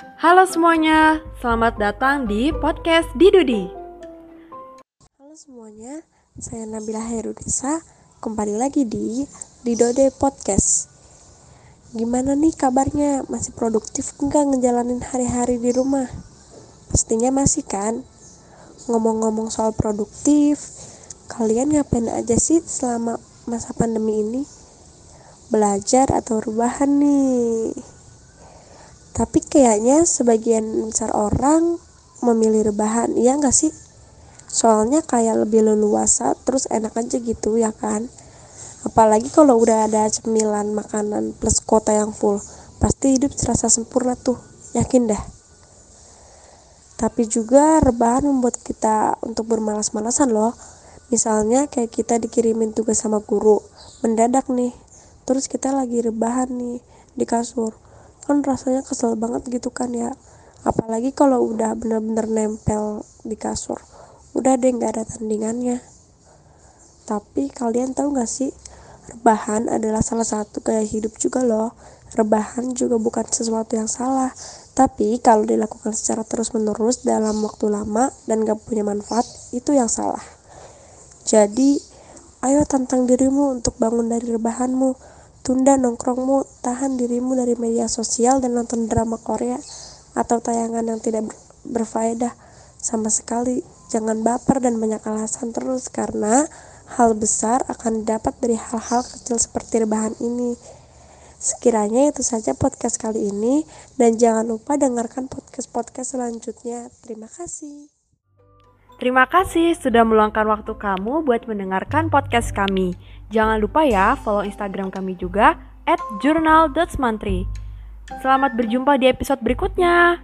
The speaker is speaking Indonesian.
Halo semuanya, selamat datang di podcast Didudi. Halo semuanya, saya Nabila Herudisa, kembali lagi di Didode Podcast. Gimana nih kabarnya? Masih produktif enggak ngejalanin hari-hari di rumah? Pastinya masih kan? Ngomong-ngomong soal produktif, kalian ngapain aja sih selama masa pandemi ini? Belajar atau rebahan nih? Tapi kayaknya sebagian besar orang memilih rebahan, iya nggak sih? Soalnya kayak lebih leluasa, terus enak aja gitu ya kan? Apalagi kalau udah ada cemilan makanan plus kota yang full, pasti hidup terasa sempurna tuh, yakin dah. Tapi juga rebahan membuat kita untuk bermalas-malasan loh. Misalnya kayak kita dikirimin tugas sama guru, mendadak nih, terus kita lagi rebahan nih di kasur kan rasanya kesel banget gitu kan ya. Apalagi kalau udah bener-bener nempel di kasur. Udah deh nggak ada tandingannya. Tapi kalian tahu gak sih rebahan adalah salah satu gaya hidup juga loh. Rebahan juga bukan sesuatu yang salah. Tapi kalau dilakukan secara terus-menerus dalam waktu lama dan gak punya manfaat itu yang salah. Jadi ayo tantang dirimu untuk bangun dari rebahanmu Tunda nongkrongmu, tahan dirimu dari media sosial dan nonton drama Korea atau tayangan yang tidak berfaedah sama sekali. Jangan baper dan banyak alasan terus karena hal besar akan didapat dari hal-hal kecil seperti rebahan ini. Sekiranya itu saja podcast kali ini dan jangan lupa dengarkan podcast-podcast selanjutnya. Terima kasih. Terima kasih sudah meluangkan waktu kamu buat mendengarkan podcast kami. Jangan lupa ya follow Instagram kami juga at journal.mantri. Selamat berjumpa di episode berikutnya.